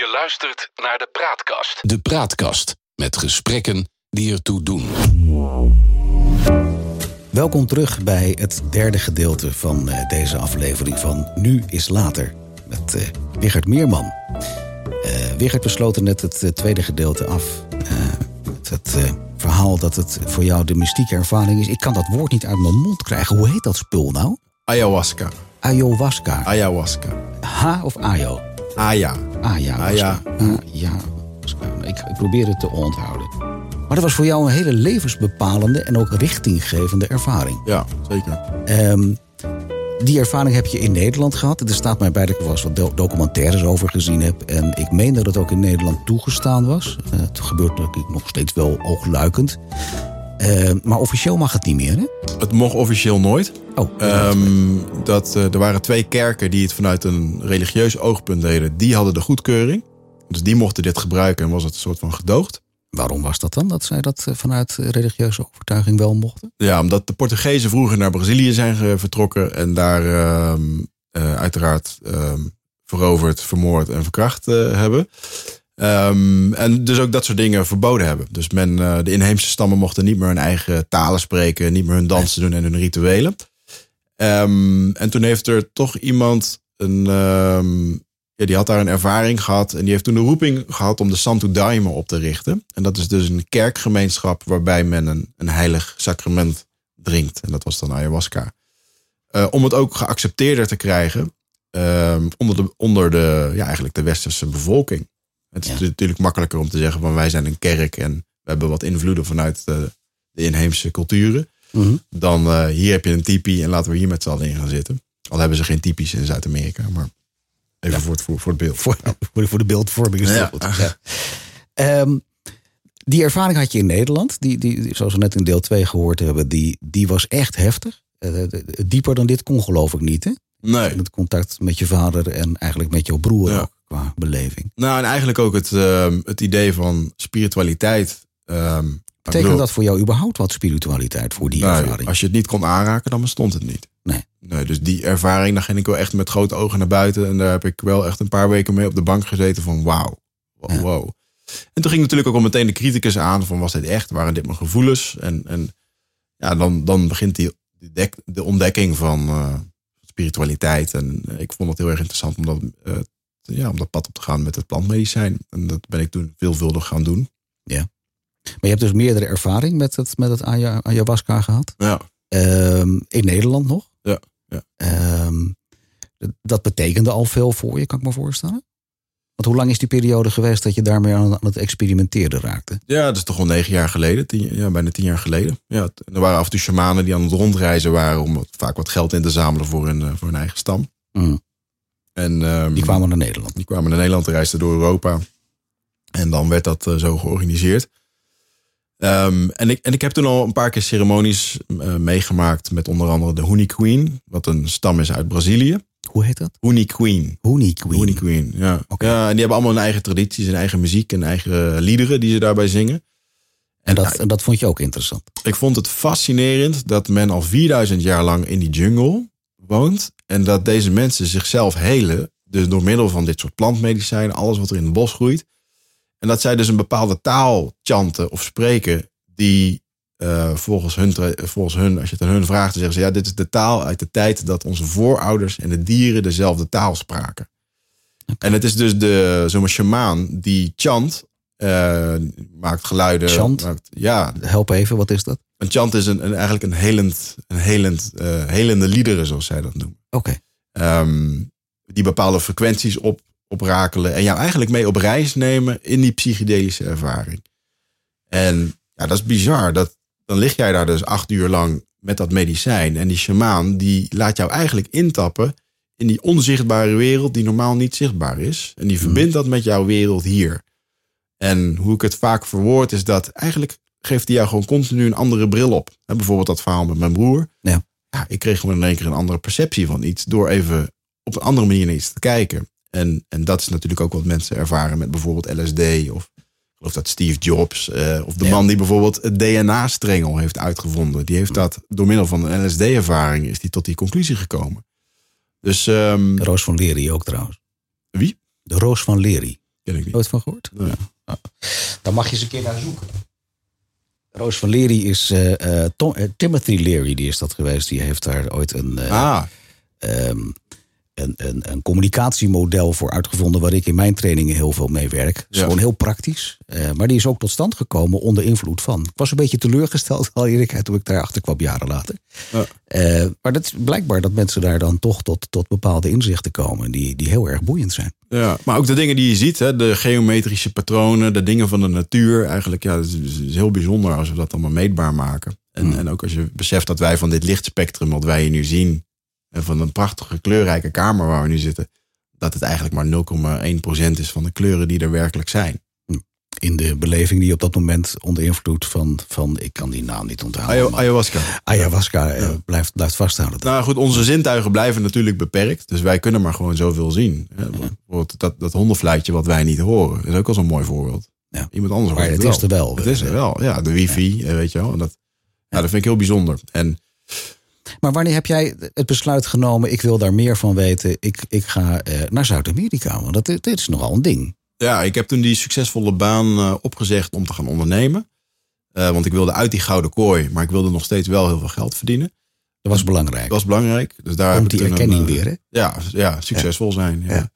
Je luistert naar de Praatkast. De Praatkast met gesprekken die ertoe doen. Welkom terug bij het derde gedeelte van eh, deze aflevering van Nu is Later. Met uh, Wigert Meerman. Uh, Wigert besloot net het uh, tweede gedeelte af. met het verhaal dat het voor jou de mystieke ervaring is. Ik kan dat woord niet uit mijn mond krijgen. Hoe heet dat spul nou? Ayahuasca. Ayahuasca. Ayahuasca. H of Ayo? Aya. Aya. Aya. Ja. Ik, ik probeer het te onthouden. Maar dat was voor jou een hele levensbepalende en ook richtinggevende ervaring. Ja, zeker. Um, die ervaring heb je in Nederland gehad. Er staat mij bij dat ik er wat documentaires over gezien heb. En ik meen dat het ook in Nederland toegestaan was. Uh, het gebeurt natuurlijk nog steeds wel oogluikend. Uh, maar officieel mag het niet meer, hè? Het mocht officieel nooit. Oh, um, dat, uh, er waren twee kerken die het vanuit een religieus oogpunt deden. Die hadden de goedkeuring. Dus die mochten dit gebruiken en was het een soort van gedoogd. Waarom was dat dan, dat zij dat vanuit religieuze overtuiging wel mochten? Ja, omdat de Portugezen vroeger naar Brazilië zijn vertrokken en daar uh, uh, uiteraard uh, veroverd, vermoord en verkracht hebben. Um, en dus ook dat soort dingen verboden hebben. Dus men, de inheemse stammen mochten niet meer hun eigen talen spreken, niet meer hun dansen doen en hun rituelen. Um, en toen heeft er toch iemand een, ja, die had daar een ervaring gehad. En die heeft toen de roeping gehad om de Santo Daime op te richten. En dat is dus een kerkgemeenschap waarbij men een, een heilig sacrament drinkt. En dat was dan ayahuasca. Uh, om het ook geaccepteerder te krijgen uh, onder, de, onder de, ja, eigenlijk de westerse bevolking. Het is ja. natuurlijk makkelijker om te zeggen van wij zijn een kerk en we hebben wat invloeden vanuit de, de inheemse culturen. Mm -hmm. Dan uh, hier heb je een tipi en laten we hier met z'n allen in gaan zitten. Al hebben ze geen typisch in Zuid-Amerika, maar Even ja. voor, het, voor, voor het beeld. Voor, voor de beeldvorming is het ja. goed. Um, die ervaring had je in Nederland, die, die, zoals we net in deel 2 gehoord hebben, die, die was echt heftig. Uh, dieper dan dit kon geloof ik niet, hè? Nee. Het contact met je vader en eigenlijk met jouw broer Ja. ook, qua beleving. Nou, en eigenlijk ook het, uh, het idee van spiritualiteit. Um, Betekent dat voor jou überhaupt wat spiritualiteit voor die nou, ervaring? Als je het niet kon aanraken, dan bestond het niet. Nee. nee. Dus die ervaring, daar ging ik wel echt met grote ogen naar buiten. En daar heb ik wel echt een paar weken mee op de bank gezeten van wauw. Wow. Ja. wow. En toen ging natuurlijk ook al meteen de criticus aan van was dit echt? Waren dit mijn gevoelens? En, en ja, dan, dan begint die, dek, de ontdekking van uh, spiritualiteit. En ik vond het heel erg interessant om dat, uh, ja, om dat pad op te gaan met het plantmedicijn. En dat ben ik toen veelvuldig gaan doen. Ja. Maar je hebt dus meerdere ervaring met het, met het ayahuasca gehad? Ja. Um, in Nederland nog? Ja. ja. Um, dat betekende al veel voor je, kan ik me voorstellen? Want hoe lang is die periode geweest dat je daarmee aan het experimenteren raakte? Ja, dat is toch al negen jaar geleden. Tien, ja, bijna tien jaar geleden. Ja, er waren af en toe shamanen die aan het rondreizen waren... om wat, vaak wat geld in te zamelen voor hun, voor hun eigen stam. Mm. En, um, die kwamen naar Nederland? Die kwamen naar Nederland, reisden door Europa. En dan werd dat uh, zo georganiseerd. Um, en, ik, en ik heb toen al een paar keer ceremonies uh, meegemaakt met onder andere de Huni Queen, wat een stam is uit Brazilië. Hoe heet dat? Huni Queen. Huni Queen. Huni Queen, ja. Okay. ja. En die hebben allemaal hun eigen tradities, hun eigen muziek en eigen liederen die ze daarbij zingen. En dat, en dat vond je ook interessant? Ik vond het fascinerend dat men al 4000 jaar lang in die jungle woont. En dat deze mensen zichzelf helen, dus door middel van dit soort plantmedicijnen, alles wat er in het bos groeit. En dat zij dus een bepaalde taal chanten of spreken die uh, volgens, hun, volgens hun, als je het aan hun vraagt, dan zeggen ze ja, dit is de taal uit de tijd dat onze voorouders en de dieren dezelfde taal spraken. Okay. En het is dus de, zo'n shamaan die chant, uh, maakt geluiden. Chant? Maakt, ja. Help even, wat is dat? Een chant is een, een eigenlijk een helend, een helend, uh, helende liederen, zoals zij dat noemen. Oké. Okay. Um, die bepaalde frequenties op, oprakelen en jou eigenlijk mee op reis nemen in die psychedelische ervaring. En ja, dat is bizar. Dat, dan lig jij daar dus acht uur lang met dat medicijn. En die shamaan die laat jou eigenlijk intappen in die onzichtbare wereld die normaal niet zichtbaar is. En die Hmm. verbindt dat met jouw wereld hier. En hoe ik het vaak verwoord is dat eigenlijk geeft hij jou gewoon continu een andere bril op. En bijvoorbeeld dat verhaal met mijn broer. Ja. ja. Ik kreeg gewoon in één keer een andere perceptie van iets door even op een andere manier naar iets te kijken. En, en dat is natuurlijk ook wat mensen ervaren met bijvoorbeeld LSD of ik geloof dat Steve Jobs, uh, of de Ja. man die bijvoorbeeld het DNA-strengel heeft uitgevonden, die heeft dat door middel van een LSD-ervaring is die tot die conclusie gekomen. Dus um, De Roos van Lery ook trouwens. wie? De Roos van Lery. Ken ik niet. Nooit van gehoord? Nee. Ja. Dan mag je eens een keer naar zoeken. Roos van Lery is eh, eh, Tom- eh, Timothy Leary, die is dat geweest. Die heeft daar ooit een, eh, Ah, ehm, een, een, een communicatiemodel voor uitgevonden... waar ik in mijn trainingen heel veel mee werk. Het is gewoon heel praktisch. Eh, maar die is ook tot stand gekomen onder invloed van. Ik was een beetje teleurgesteld, al eerlijkheid, toen ik daarachter kwam jaren later. Ja. Eh, maar dat is blijkbaar dat mensen daar dan toch tot, tot bepaalde inzichten komen... die, die heel erg boeiend zijn. ja. Maar ook de dingen die je ziet, hè, de geometrische patronen, de dingen van de natuur. Eigenlijk, ja, is, het is heel bijzonder als we dat allemaal meetbaar maken. En, Hmm. en ook als je beseft dat wij van dit lichtspectrum wat wij hier nu zien, en van een prachtige kleurrijke kamer waar we nu zitten, dat het eigenlijk maar 0,1% is van de kleuren die er werkelijk zijn. in de beleving die op dat moment onder invloed van, van ik kan die naam niet onthouden. Ayahuasca. ayahuasca eh, blijft, blijft vasthouden. Nou goed, onze zintuigen blijven natuurlijk beperkt. Dus wij kunnen maar gewoon zoveel zien. Bijvoorbeeld dat, dat hondenfluitje wat wij niet horen. is ook al zo'n mooi voorbeeld. Ja. Iemand anders Maar hoort het het is er wel. Het is er wel. Ja, de wifi, eh, weet je wel. En Dat, ja, dat vind ik heel bijzonder. En Maar wanneer heb jij het besluit genomen, ik wil daar meer van weten, ik, ik ga eh, naar Zuid-Amerika? Want dat, dit is nogal een ding. ja, ik heb toen die succesvolle baan eh, opgezegd om te gaan ondernemen. Eh, want ik wilde uit die gouden kooi, maar ik wilde nog steeds wel heel veel geld verdienen. Dat was belangrijk. Dat was belangrijk. Dus daar Komt ik die toen erkenning een, weer, hè? Ja, ja succesvol zijn. Ja. Ja.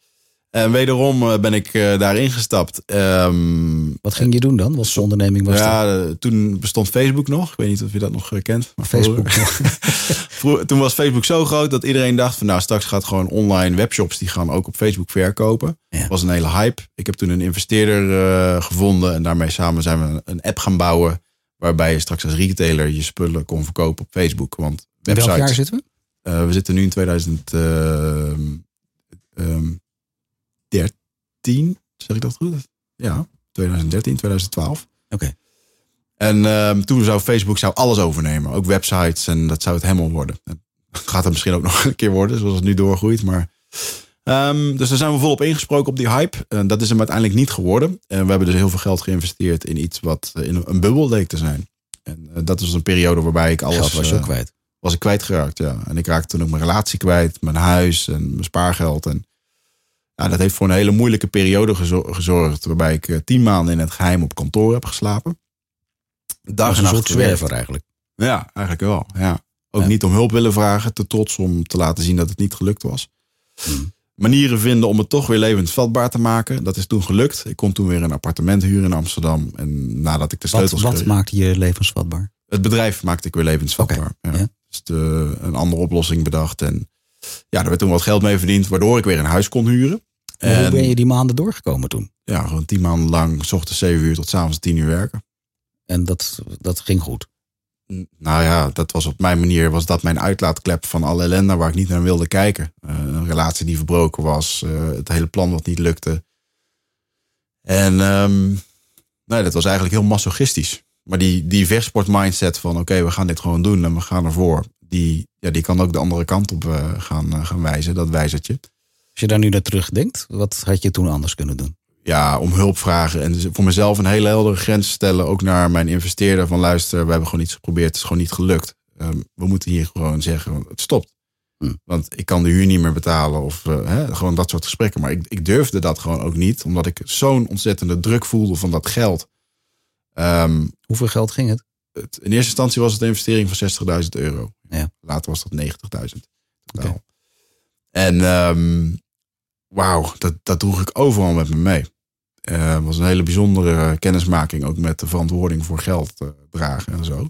En wederom eh, ben ik eh, daarin gestapt. Ehm, Wat ging je doen dan? Wat voor onderneming was dat? ja, eh, toen bestond Facebook nog. Ik weet niet of je dat nog kent. Maar Facebook. vroeger- toen was Facebook zo groot dat iedereen dacht van nou straks gaat gewoon online webshops die gaan ook op Facebook verkopen. Ja. Dat was een hele hype. Ik heb toen een investeerder gevonden en daarmee samen zijn we een app gaan bouwen waarbij je straks als retailer je spullen kon verkopen op Facebook. Want In welk websites. jaar zitten we? We zitten nu in 2013, zeg ik dat goed? Ja, 2013, 2012. Oké. En ehm, toen zou Facebook zou alles overnemen, ook websites en dat zou het helemaal worden. Het gaat het misschien ook nog een keer worden, zoals het nu doorgroeit. Maar, ehm, dus daar zijn we volop ingesproken op die hype. En dat is hem uiteindelijk niet geworden. En we hebben dus heel veel geld geïnvesteerd in iets wat eh, in een, bubbel leek te zijn. En eh, dat was een periode waarbij ik alles Geld was je eh, kwijt. was ik kwijtgeraakt, ja. En ik raakte toen ook mijn relatie kwijt, mijn huis en mijn spaargeld. En ja, dat heeft voor een hele moeilijke periode gezo- gezorgd. Waarbij ik eh, tien maanden in het geheim op kantoor heb geslapen. Dag en een nacht soort zwerver eigenlijk. Ja, eigenlijk wel. Ja. Ook Ja. niet om hulp willen vragen, te trots om te laten zien dat het niet gelukt was. Hmm. Manieren vinden om het toch weer levensvatbaar te maken. Dat is toen gelukt. Ik kon toen weer een appartement huren in Amsterdam. En nadat ik de Wat, sleutels wat kreeg- maakt je levensvatbaar? het bedrijf maakte ik weer levensvatbaar. Ja. Dus de, een andere oplossing bedacht. En ja, daar werd toen wat geld mee verdiend, waardoor ik weer een huis kon huren. Maar Hoe En ben je die maanden doorgekomen toen? ja, gewoon tien maanden lang, s ochtends zeven uur tot s avonds tien uur werken. En dat, dat ging goed. Nou ja, dat was op mijn manier, was dat mijn uitlaatklep van alle ellende waar ik niet naar wilde kijken. Eh, een relatie die verbroken was, eh, het hele plan wat niet lukte. En ehm, nee, dat was eigenlijk heel masochistisch. Maar die, die vechtsport mindset van oké, we gaan dit gewoon doen en we gaan ervoor. Die, ja, die kan ook de andere kant op eh, gaan, eh, gaan wijzen, dat wijzertje. Als je daar nu naar terugdenkt, wat had je toen anders kunnen doen? ja, om hulp vragen. En dus voor mezelf een hele heldere grens stellen. Ook naar mijn investeerder van luister, we hebben gewoon iets geprobeerd. Het is gewoon niet gelukt. Ehm, we moeten hier gewoon zeggen, het stopt. Hm. Want ik kan de huur niet meer betalen. Of eh, hè, gewoon dat soort gesprekken. Maar ik, ik durfde dat gewoon ook niet. Omdat ik zo'n ontzettende druk voelde van dat geld. Ehm, Hoeveel geld ging het? Het, in eerste instantie was het een investering van 60.000 euro. Ja. Later was dat 90.000 totaal. En ehm, wauw, dat, dat droeg ik overal met me mee. Eh, Het was een hele bijzondere kennismaking, ook met de verantwoording voor geld eh, dragen en zo.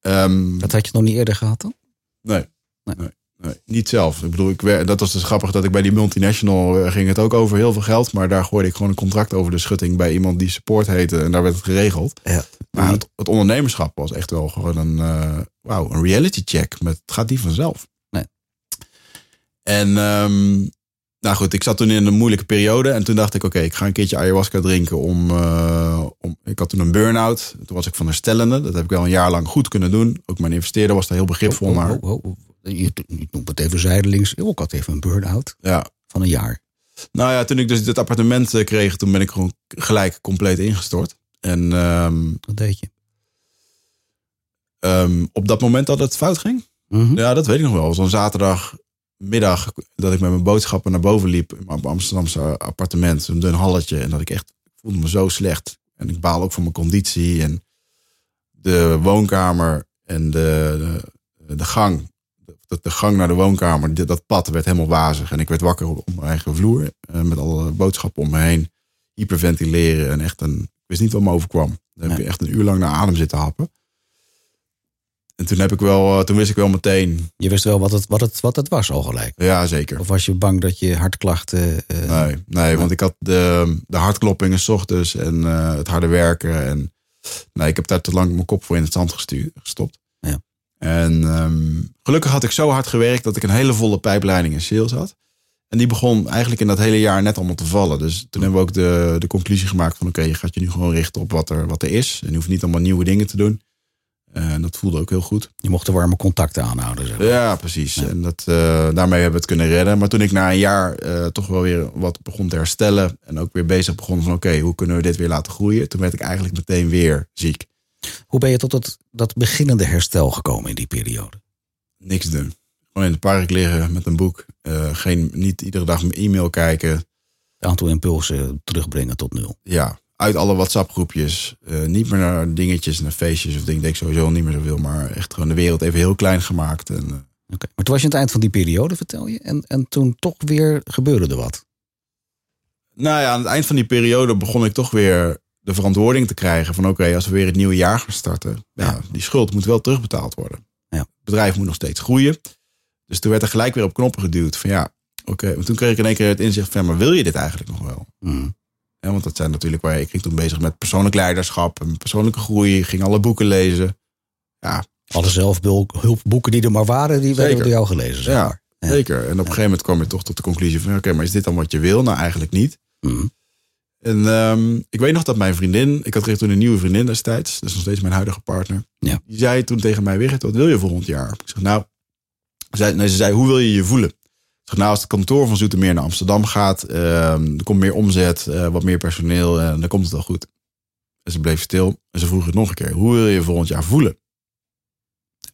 Ehm, Dat had je nog niet eerder gehad dan? nee, Nee. nee. Nee, niet zelf. Ik bedoel, ik dat was dus grappig dat ik bij die multinational eh, ging het ook over heel veel geld, maar daar gooide ik gewoon een contract over de schutting bij iemand die support heette en daar werd het geregeld. Ja. Maar het, het ondernemerschap was echt wel gewoon een, eh wauw, een reality check. Met, het gaat niet vanzelf. Nee. En ehm, nou goed, ik zat toen in een moeilijke periode. En toen dacht ik, oké, ik ga een keertje ayahuasca drinken. Om, eh, om, ik had toen een burn-out. Toen was ik van herstellende. Dat heb ik wel een jaar lang goed kunnen doen. Ook mijn investeerder was daar heel begripvol Oh, oh, oh, oh. Je, je noemt het even zijdelings. Ik had even een burn-out Ja. van een jaar. Nou ja, toen ik dus dit appartement eh, kreeg, toen ben ik gewoon gelijk compleet ingestort. En Dat deed je. ehm, op dat moment dat het fout ging, Mhm. Ja, dat weet ik nog wel. Een zaterdagmiddag middag dat ik met mijn boodschappen naar boven liep in mijn Amsterdamse appartement, een dun halletje, en dat ik echt ik voelde me zo slecht. En ik baal ook van mijn conditie en de woonkamer en de, de, de gang. De, de gang naar de woonkamer, dat pad werd helemaal wazig. En ik werd wakker op op mijn eigen vloer. eh, met alle boodschappen om me heen. Hyperventileren en echt een... Ik wist niet wat me overkwam. Dan heb je echt een uur lang naar adem zitten happen. En toen, heb ik wel, eh, toen wist ik wel meteen... Je wist wel wat het, wat het, wat het was al gelijk. Ja, zeker. Of was je bang dat je hartklachten... eh, Nee, nee, want ik had de, de hartkloppingen s ochtends en het harde werken. En nee, ik heb daar te lang mijn kop voor in het zand gestuurd, gestopt. En ehm, gelukkig had ik zo hard gewerkt dat ik een hele volle pijpleiding in sales had. En die begon eigenlijk in dat hele jaar net allemaal te vallen. Dus toen hebben we ook de, de conclusie gemaakt van... oké, je gaat je nu gewoon richten op wat er, wat er is. En je hoeft niet allemaal nieuwe dingen te doen. En dat voelde ook heel goed. Je mocht de warme contacten aanhouden. Zeg maar. Ja, precies. En dat, eh, daarmee hebben we het kunnen redden. Maar toen ik na een jaar eh, toch wel weer wat begon te herstellen. En ook weer bezig begon van oké, hoe kunnen we dit weer laten groeien? Toen werd ik eigenlijk meteen weer ziek. Hoe ben je tot dat, dat beginnende herstel gekomen in die periode? Niks doen. Gewoon in het park liggen met een boek. Eh, geen, niet iedere dag mijn e-mail kijken. Het aantal impulsen terugbrengen tot nul. Ja, uit alle WhatsApp groepjes. Eh, niet meer naar dingetjes, naar feestjes of dingen. Ik denk sowieso niet meer zoveel. Maar echt gewoon de wereld even heel klein gemaakt. En, eh, Oké. Maar toen was je aan het eind van die periode, vertel je. En, en toen toch weer gebeurde er wat. Nou ja, aan het eind van die periode begon ik toch weer de verantwoording te krijgen van oké, als we weer het nieuwe jaar gaan starten, ja. Die schuld moet wel terugbetaald worden. Ja. Het bedrijf moet nog steeds groeien. Dus toen werd er gelijk weer op knoppen geduwd van ja, oké. Maar toen kreeg ik in één keer het inzicht van maar wil je dit eigenlijk nog wel? Mm. Ja, want dat zijn natuurlijk waar ik ging toen bezig met persoonlijk leiderschap en persoonlijke groei, ging alle boeken lezen. Ja, Alle zelfhulpboeken die er maar waren, die werden door jou gelezen. Zeg ja, maar. Ja. zeker. En op een gegeven moment kwam je toch tot de conclusie van oké, maar is dit dan wat je wil? Nou, eigenlijk niet. Mm. En ehm, ik weet nog dat mijn vriendin, ik had toen een nieuwe vriendin destijds, dat is nog steeds mijn huidige partner. Ja. Die zei toen tegen mij, Wigert, wat wil je volgend jaar? Ik zeg, nou, zei, nee, ze zei, hoe wil je je voelen? Ik zeg, nou, als het kantoor van Zoetermeer naar Amsterdam gaat, ehm, er komt meer omzet, eh, wat meer personeel, en dan komt het wel goed. En ze bleef stil en ze vroeg het nog een keer, hoe wil je je volgend jaar voelen?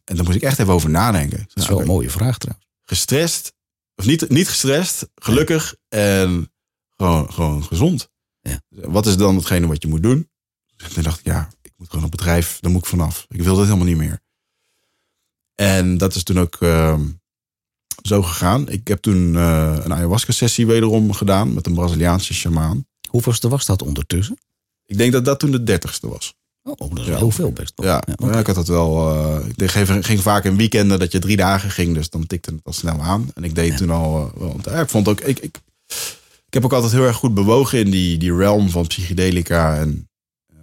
En daar moest ik echt even over nadenken. Dat is wel een mooie vraag trouwens. gestrest, of niet, niet gestrest, gelukkig en gewoon, gewoon gezond. Ja. Wat is dan hetgene wat je moet doen? En toen dacht ik, ja, ik moet gewoon een bedrijf, daar moet ik vanaf. Ik wil dat helemaal niet meer. En dat is toen ook ehm, zo gegaan. Ik heb toen eh, een ayahuasca-sessie wederom gedaan met een Braziliaanse shamaan. Hoeveelste was dat ondertussen? Ik denk dat dat toen de dertigste was. Oh, dat is Ja. heel veel best. toch? Ja, ik had dat wel. eh, ik ging, ging vaak in weekenden dat je drie dagen ging, dus dan tikte het al snel aan. En ik deed Ja. toen al. eh, wel, ja, ik vond ook. Ik, ik, ik heb ook altijd heel erg goed bewogen in die, die realm van psychedelica. En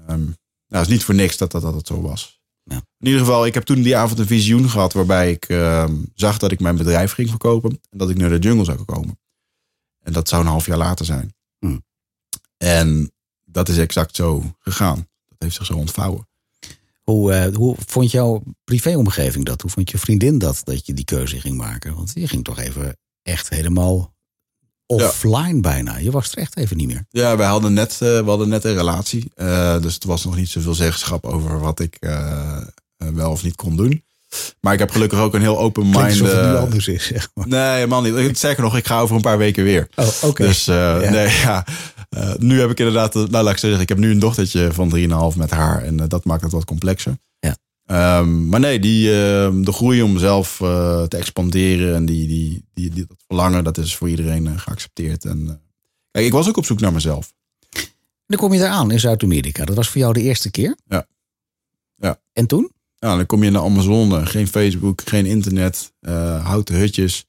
ehm, nou, het is niet voor niks dat dat altijd zo was. Ja. In ieder geval, ik heb toen die avond een visioen gehad waarbij ik ehm, zag dat ik mijn bedrijf ging verkopen en dat ik naar de jungle zou komen. En dat zou een half jaar later zijn. Hmm. En dat is exact zo gegaan. Dat heeft zich zo ontvouwen. Hoe, eh, hoe vond jouw privéomgeving dat? Hoe vond je vriendin dat, dat je die keuze ging maken? Want je ging toch even echt helemaal offline bijna. Je was er echt even niet meer. Ja, wij hadden net, eh, we hadden net een relatie. Eh, dus het was nog niet zoveel zeggenschap over wat ik eh, wel of niet kon doen. Maar ik heb gelukkig ook een heel open Klinkt mind. alsof het nu anders is, zeg maar. nee, helemaal niet. Sterker nog, ik ga over een paar weken weer. Oh, oké. Dus Ja. nee, ja. Nu heb ik inderdaad, nou laat ik zeggen, ik heb nu een dochtertje van 3,5 met haar. En dat maakt het wat complexer. Ja. Ehm, maar nee, die, ehm, de groei om zelf eh, te expanderen en die, die, die, die, dat verlangen, dat is voor iedereen eh, geaccepteerd. En, eh, kijk, ik was ook op zoek naar mezelf. Dan kom je daar aan in Zuid-Amerika. Dat was voor jou de eerste keer? Ja. Ja. En toen? Ja, dan kom je in de Amazone, geen Facebook, geen internet, houten hutjes.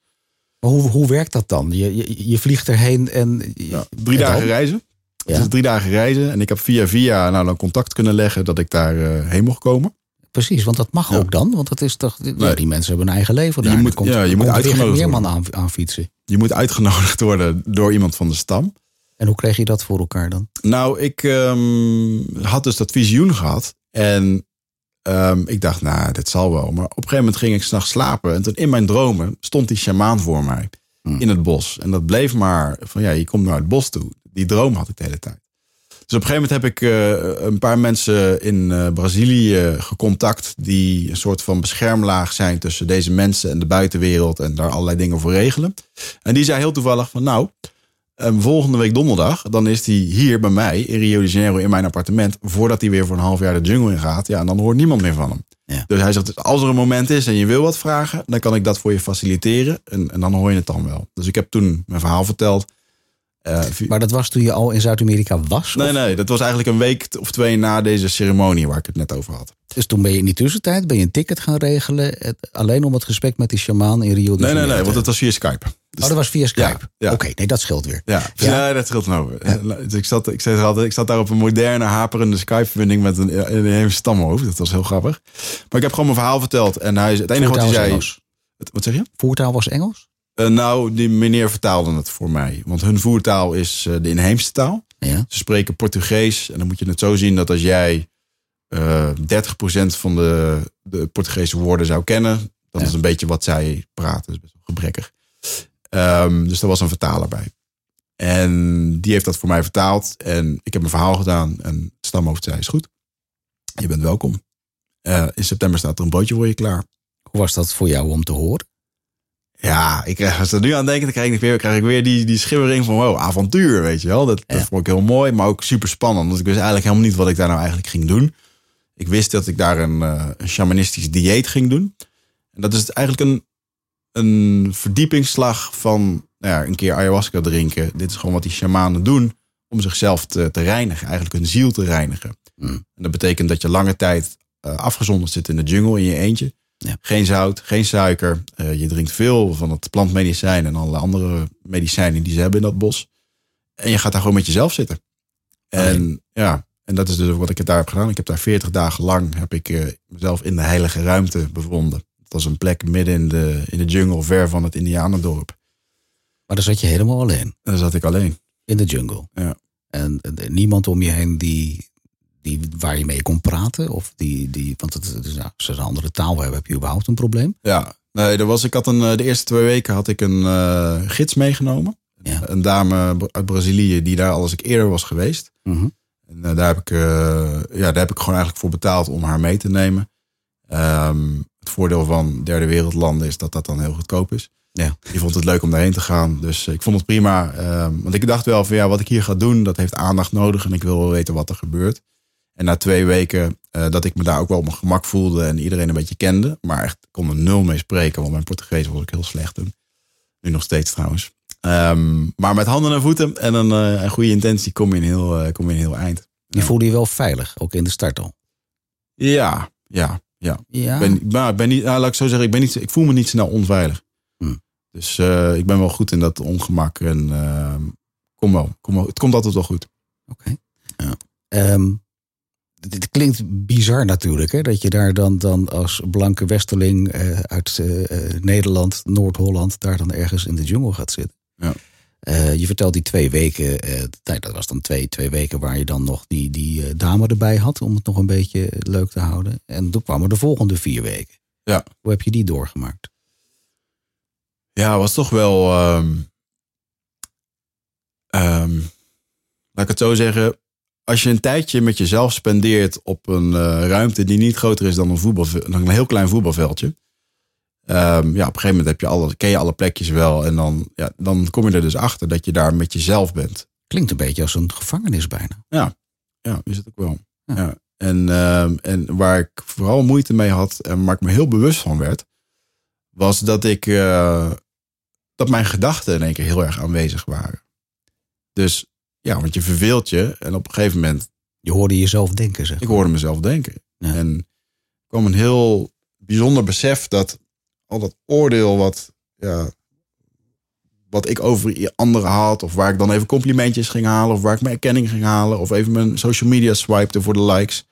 Maar hoe, hoe werkt dat dan? Je, je, je vliegt erheen en... Ja, drie en dagen dan? reizen. Ja. Het is drie dagen reizen. En ik heb via via nou, dan contact kunnen leggen dat ik daar heen mocht komen. Precies, want dat mag Ja. ook dan. Want dat is toch... ja, die mensen hebben een eigen leven Je moet- komt, ja, je moet uitgenodigd Meerman aan, aan fietsen. Je moet uitgenodigd worden door iemand van de stam. En hoe kreeg je dat voor elkaar dan? Nou, ik ehm, had dus dat visioen gehad. En ehm, ik dacht, nou, dit zal wel. Maar op een gegeven moment ging ik s'nachts slapen. En toen in mijn dromen stond die shamaan voor mij. Hmm. In het bos. En dat bleef maar van, ja, je komt naar het bos toe. Die droom had ik de hele tijd. Dus op een gegeven moment heb ik uh, een paar mensen in uh, Brazilië gecontact. die een soort van beschermlaag zijn tussen deze mensen en de buitenwereld. en daar allerlei dingen voor regelen. En die zei heel toevallig van nou. Um, volgende week donderdag, dan is hij hier bij mij in Rio de Janeiro in mijn appartement. voordat hij weer voor een half jaar de jungle in gaat. Ja, en dan hoort niemand meer van hem. Ja. Dus hij zegt: als er een moment is en je wil wat vragen, dan kan ik dat voor je faciliteren. En, en dan hoor je het dan wel. Dus ik heb toen mijn verhaal verteld. Uh, maar dat was toen je al in Zuid-Amerika was? Nee, nee, dat was eigenlijk een week of twee na deze ceremonie waar ik het net over had. Dus toen ben je in die tussentijd ben je een ticket gaan regelen. alleen om het gesprek met die shamaan in Rio de Nee, nee, nee, want het was via Skype. Dus oh, dat was via Skype? Ja, ja. Oké, nee, dat scheelt weer. Ja, ja. dat scheelt nou. Dus ik, zat, ik, zei altijd, ik zat daar op een moderne, haperende Skype-verbinding met een, een, een stamhoofd. Dat was heel grappig. Maar ik heb gewoon mijn verhaal verteld. En hij, het enige wat hij zei... Engels. Wat zeg je? Voertaal was Engels? Uh, nou, die meneer vertaalde het voor mij. Want hun voertaal is uh, de inheemse taal. Ja. Ze spreken Portugees. En dan moet je het zo zien dat als jij uh, 30% van de, de Portugese woorden zou kennen, dat Ja. is een beetje wat zij praten. Dat is best wel gebrekkig. Um, dus er was een vertaler bij. En die heeft dat voor mij vertaald. En ik heb een verhaal gedaan. En het stamhoofd zei, is goed. Je bent welkom. In september staat er een broodje voor je klaar. Hoe was dat voor jou om te horen? Ja, ik krijg, als ik er nu aan denk, dan krijg ik weer, krijg ik weer die, die schimmering van wow, avontuur, weet je wel. Dat, Ja. vond ik heel mooi, maar ook super spannend. Want ik wist eigenlijk helemaal niet wat ik daar nou eigenlijk ging doen. Ik wist dat ik daar een, eh, een shamanistisch dieet ging doen. En dat is eigenlijk een, een verdiepingsslag van nou ja, een keer ayahuasca drinken. Dit is gewoon wat die shamanen doen om zichzelf te, te reinigen. Eigenlijk hun ziel te reinigen. Mm. En dat betekent dat je lange tijd eh, afgezonderd zit in de jungle in je eentje. Ja. Geen zout, geen suiker. Eh, je drinkt veel van het plantmedicijn en alle andere medicijnen die ze hebben in dat bos. En je gaat daar gewoon met jezelf zitten. En ja, en dat is dus wat ik daar heb gedaan. Ik heb daar 40 dagen lang heb ik eh, mezelf in de heilige ruimte bevonden. Het was een plek midden in de, in de jungle, ver van het Indianendorp. Maar dan zat je helemaal alleen En daar zat ik alleen. in de jungle. Ja. En niemand om je heen die, die, waar je mee kon praten? Of die, die, want het, het is, nou, als ze een andere taal hebben, heb je überhaupt een probleem? Ja, nee, er was, ik had een, eh, de eerste twee weken had ik een eh, gids meegenomen. Ja. Een dame uit Brazilië die daar al eens ik eerder was geweest. Mhm. En eh, daar, heb ik, ja, daar heb ik gewoon eigenlijk voor betaald om haar mee te nemen. Ehm, het voordeel van derde wereldlanden is dat dat dan heel goedkoop is. Ja. Die vond het leuk om daarheen te gaan. Dus ik vond het prima. Ehm, want ik dacht wel van ja, wat ik hier ga doen, dat heeft aandacht nodig. En ik wil wel weten wat er gebeurt. En na twee weken eh, dat ik me daar ook wel op mijn gemak voelde en iedereen een beetje kende. Maar echt kon er nul mee spreken, want mijn Portugees was ik heel slecht toen. Nu nog steeds trouwens. Ehm, maar met handen en voeten en een, eh, een goede intentie kom je een heel, eh, kom je een heel eind. Ja. voelde je wel veilig, ook in de start al. Ja, ja, ja. Ja. Ik ben, maar ik ben niet, nou, laat ik zo zeggen, ik, ben niet, ik voel me niet snel onveilig. Hm. Dus ik ben wel goed in dat ongemak en ehm, kom wel, kom wel. Het komt altijd wel goed. Oké. Ja. Ehm, dit klinkt bizar natuurlijk, hè? dat je daar dan, dan als blanke westerling eh, uit eh, eh, Nederland, Noord-Holland, daar dan ergens in de jungle gaat zitten. Ja. Je vertelt die twee weken, dat was dan twee, twee weken waar je dan nog die, die dame erbij had om het nog een beetje leuk te houden. En toen kwamen de volgende vier weken. Ja. Hoe heb je die doorgemaakt? Ja, was toch wel. ehm, ehm, laat ik het zo zeggen. Als je een tijdje met jezelf spendeert op een eh, ruimte die niet groter is dan een, voetbal, dan een heel klein voetbalveldje. ehm, ja, op een gegeven moment heb je alle, ken je alle plekjes wel. En dan, ja, dan kom je er dus achter dat je daar met jezelf bent. Klinkt een beetje als een gevangenis bijna. Ja, is het ook wel. Ja. Ja. En, ehm, en waar ik vooral moeite mee had en waar ik me heel bewust van werd, was dat ik eh, dat mijn gedachten in één keer heel erg aanwezig waren. Dus ja, want je verveelt je en op een gegeven moment, Je hoorde jezelf denken, zeg. ik hoorde mezelf denken. Ja. En er kwam een heel bijzonder besef dat al dat oordeel wat, ja, wat ik over anderen had, of waar ik dan even complimentjes ging halen, of waar ik mijn erkenning ging halen, of even mijn social media swipte voor de likes.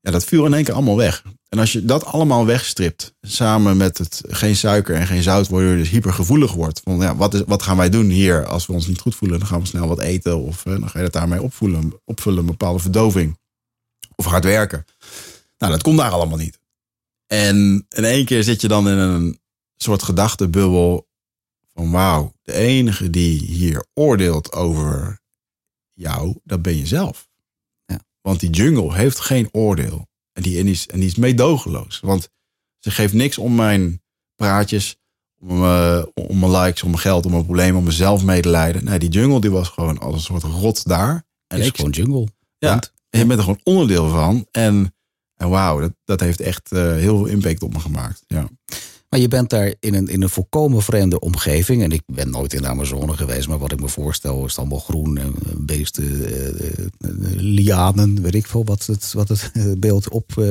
Ja, dat viel in één keer allemaal weg. En als je dat allemaal wegstript, samen met het geen suiker en geen zout, waardoor je dus hypergevoelig wordt. Van ja, wat, is, wat gaan wij doen hier als we ons niet goed voelen? Dan gaan we snel wat eten of eh, dan ga je dat daarmee opvoelen, opvullen, een bepaalde verdoving. Of hard werken. Nou, dat kon daar allemaal niet. En in één keer zit je dan in een soort gedachtebubbel van wauw, de enige die hier oordeelt over jou, dat ben je zelf. Ja. Want die jungle heeft geen oordeel. En die, en die, is, en die is meedogenloos. Want ze geeft niks om mijn praatjes, om, uh, om mijn likes, om mijn geld, om mijn problemen, om mijn zelfmedelijden. Nee, die jungle die was gewoon als een soort rot daar. En is gewoon jungle. Ja, Want- en je bent er gewoon onderdeel van. En, en wauw, dat, dat heeft echt eh, heel veel impact op me gemaakt. Ja. Maar je bent daar in een, in een volkomen vreemde omgeving. En ik ben nooit in de Amazone geweest, maar wat ik me voorstel is allemaal groen, en beesten, eh, eh, lianen, weet ik veel wat het, wat het eh, beeld op. eh,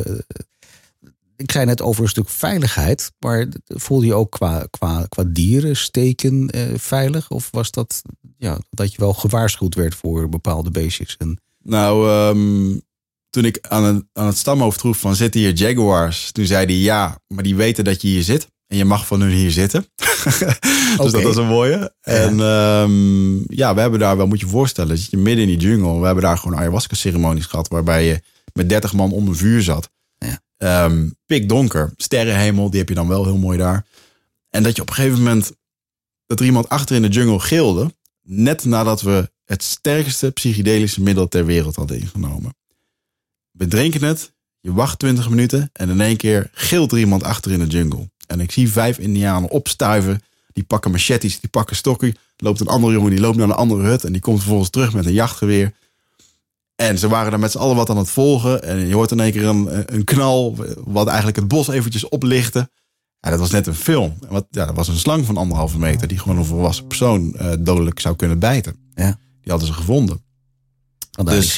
ik zei net over een stuk veiligheid, maar voelde je ook qua, qua, qua dieren steken eh, veilig? Of was dat ja, dat je wel gewaarschuwd werd voor bepaalde beestjes? En, Nou, ehm, toen ik aan het, aan het stamhoofd vroeg van zitten hier jaguars? Toen zei hij ja, maar die weten dat je hier zit. En je mag van hun hier zitten. dus dat was een mooie. En ehm, ja, we hebben daar wel, moet je je voorstellen, zit je midden in die jungle. We hebben daar gewoon ayahuasca ceremonies gehad. Waarbij je met 30 man om een vuur zat. Ja. Ehm, pikdonker, sterrenhemel, die heb je dan wel heel mooi daar. En dat je op een gegeven moment, dat er iemand achter in de jungle gilde. Net nadat we het sterkste psychedelische middel ter wereld hadden ingenomen. We drinken het, je wacht 20 minuten en in één keer gilt er iemand achter in de jungle. En ik zie vijf indianen opstuiven. Die pakken machetes, die pakken stokken. Loopt een andere jongen, die loopt naar een andere hut. En die komt vervolgens terug met een jachtgeweer. En ze waren daar met z'n allen wat aan het volgen. En je hoort in één keer een, een knal, wat eigenlijk het bos eventjes oplichtte. Ja, dat was net een film. Wat, ja, dat was een slang van anderhalve meter die gewoon een volwassen persoon eh, dodelijk zou kunnen bijten. Ja. Die hadden ze gevonden. Dus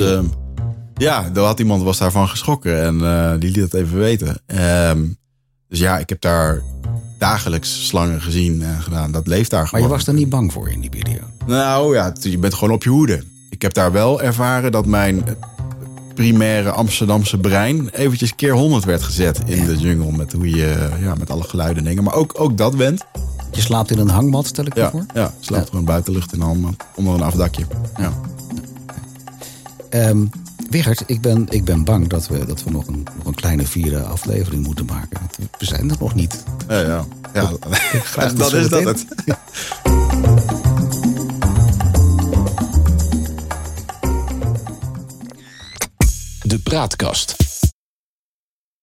ja, er had iemand was daarvan geschrokken en eh, die liet het even weten. Ehm, dus ja, ik heb daar dagelijks slangen gezien en gedaan. Dat leeft daar maar gewoon. je was er niet bang voor in die periode. Nou ja, je bent gewoon op je hoede. Ik heb daar wel ervaren dat mijn primaire Amsterdamse brein eventjes keer 100 werd gezet in Ja. de jungle. Met hoe je, ja, met alle geluiden en dingen. Maar ook, ook dat went. Je slaapt in een hangmat, stel ik me Ja, voor. ja slaapt Ja. gewoon buitenlucht in handen, onder een afdakje. Ja. Ehm Wigert, ik ben, ik ben bang dat we, dat we nog, een, nog een kleine vierde aflevering moeten maken. We zijn er nog niet. Ja, ja. ja. Graag tot dat is dat het. De praatkast.